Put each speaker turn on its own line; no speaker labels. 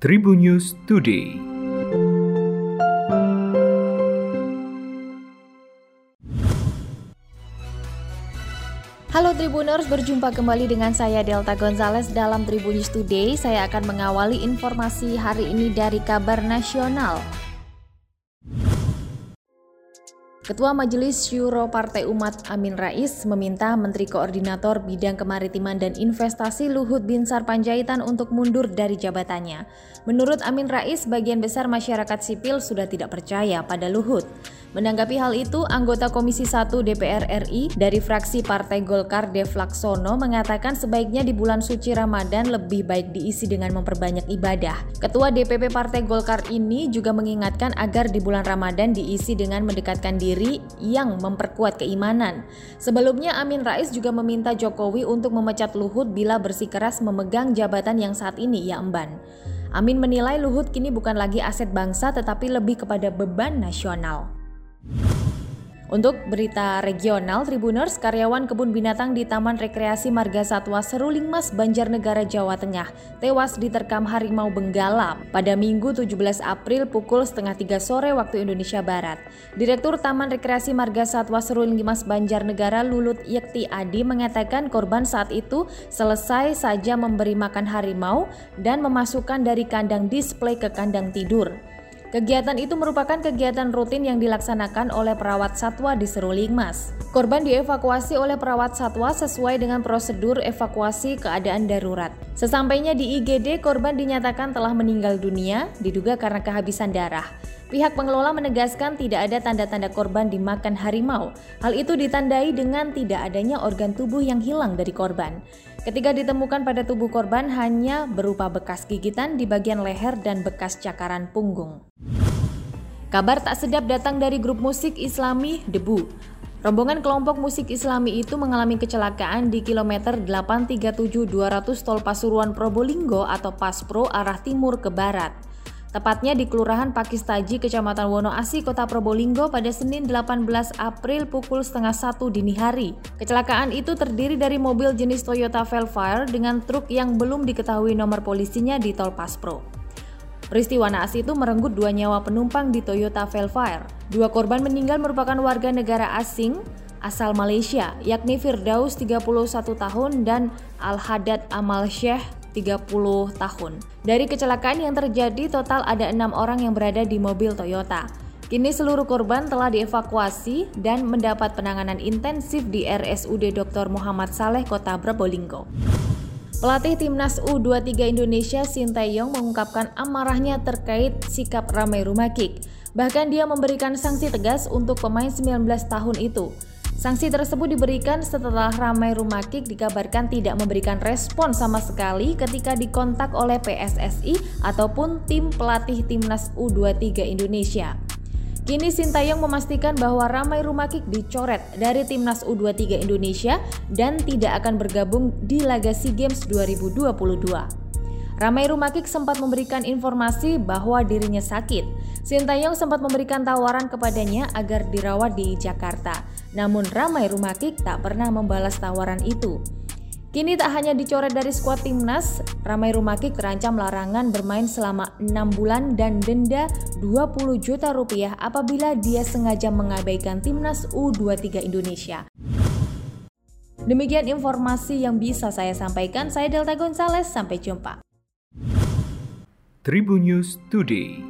Tribun News Today.
Halo Tribuners, berjumpa kembali dengan saya Delta Gonzales dalam Tribun News Today. Saya akan mengawali informasi hari ini dari kabar nasional. Ketua Majelis Syuro Partai Umat Amin Rais meminta Menteri Koordinator Bidang Kemaritiman dan Investasi Luhut Binsar Panjaitan untuk mundur dari jabatannya. Menurut Amin Rais, bagian besar masyarakat sipil sudah tidak percaya pada Luhut. Menanggapi hal itu, anggota Komisi 1 DPR RI dari fraksi Partai Golkar Dev Laksono mengatakan sebaiknya di bulan suci Ramadan lebih baik diisi dengan memperbanyak ibadah. Ketua DPP Partai Golkar ini juga mengingatkan agar di bulan Ramadan diisi dengan mendekatkan diri yang memperkuat keimanan. Sebelumnya Amin Rais juga meminta Jokowi untuk memecat Luhut bila bersikeras memegang jabatan yang saat ini ia emban. Amin menilai Luhut kini bukan lagi aset bangsa tetapi lebih kepada beban nasional. Untuk berita regional, Tribuners, karyawan kebun binatang di Taman Rekreasi Marga Satwa Seruling Mas, Banjarnegara, Jawa Tengah, tewas diterkam harimau benggala pada Minggu 17 April pukul setengah tiga sore waktu Indonesia Barat. Direktur Taman Rekreasi Marga Satwa Seruling Mas, Banjarnegara, Lulut Yekti Adi mengatakan korban saat itu selesai saja memberi makan harimau dan memasukkan dari kandang display ke kandang tidur. Kegiatan itu merupakan kegiatan rutin yang dilaksanakan oleh perawat satwa di Seruling Mas. Korban dievakuasi oleh perawat satwa sesuai dengan prosedur evakuasi keadaan darurat. Sesampainya di IGD, korban dinyatakan telah meninggal dunia, diduga karena kehabisan darah. Pihak pengelola menegaskan tidak ada tanda-tanda korban dimakan harimau. Hal itu ditandai dengan tidak adanya organ tubuh yang hilang dari korban. Ketika ditemukan pada tubuh korban hanya berupa bekas gigitan di bagian leher dan bekas cakaran punggung. Kabar tak sedap datang dari grup musik Islami Debu. Rombongan kelompok musik Islami itu mengalami kecelakaan di kilometer 837 200 Tol Pasuruan Probolinggo atau Paspro arah timur ke barat tepatnya di Kelurahan Pakistaji, Kecamatan Wonoasi, Kota Probolinggo pada Senin 18 April pukul setengah satu dini hari. Kecelakaan itu terdiri dari mobil jenis Toyota Velfire dengan truk yang belum diketahui nomor polisinya di Tol Paspro. Peristiwa naas itu merenggut dua nyawa penumpang di Toyota Velfire. Dua korban meninggal merupakan warga negara asing asal Malaysia, yakni Firdaus 31 tahun dan Al-Hadad Amal Syekh 30 tahun. Dari kecelakaan yang terjadi, total ada enam orang yang berada di mobil Toyota. Kini seluruh korban telah dievakuasi dan mendapat penanganan intensif di RSUD Dr. Muhammad Saleh Kota Probolinggo. Pelatih timnas U23 Indonesia Sinteyong mengungkapkan amarahnya terkait sikap Ramai Rumakik. Bahkan dia memberikan sanksi tegas untuk pemain 19 tahun itu. Sanksi tersebut diberikan setelah Ramai Rumakik dikabarkan tidak memberikan respon sama sekali ketika dikontak oleh PSSI ataupun tim pelatih timnas U23 Indonesia. Kini Sintayong memastikan bahwa Ramai Rumakik dicoret dari timnas U23 Indonesia dan tidak akan bergabung di laga SEA Games 2022. Ramai Rumakik sempat memberikan informasi bahwa dirinya sakit. Sintayong sempat memberikan tawaran kepadanya agar dirawat di Jakarta. Namun Ramai Rumakik tak pernah membalas tawaran itu. Kini tak hanya dicoret dari skuad timnas, Ramai Rumakik terancam larangan bermain selama 6 bulan dan denda 20 juta rupiah apabila dia sengaja mengabaikan timnas U23 Indonesia. Demikian informasi yang bisa saya sampaikan. Saya Delta Gonzales, sampai jumpa.
Tribun News Today.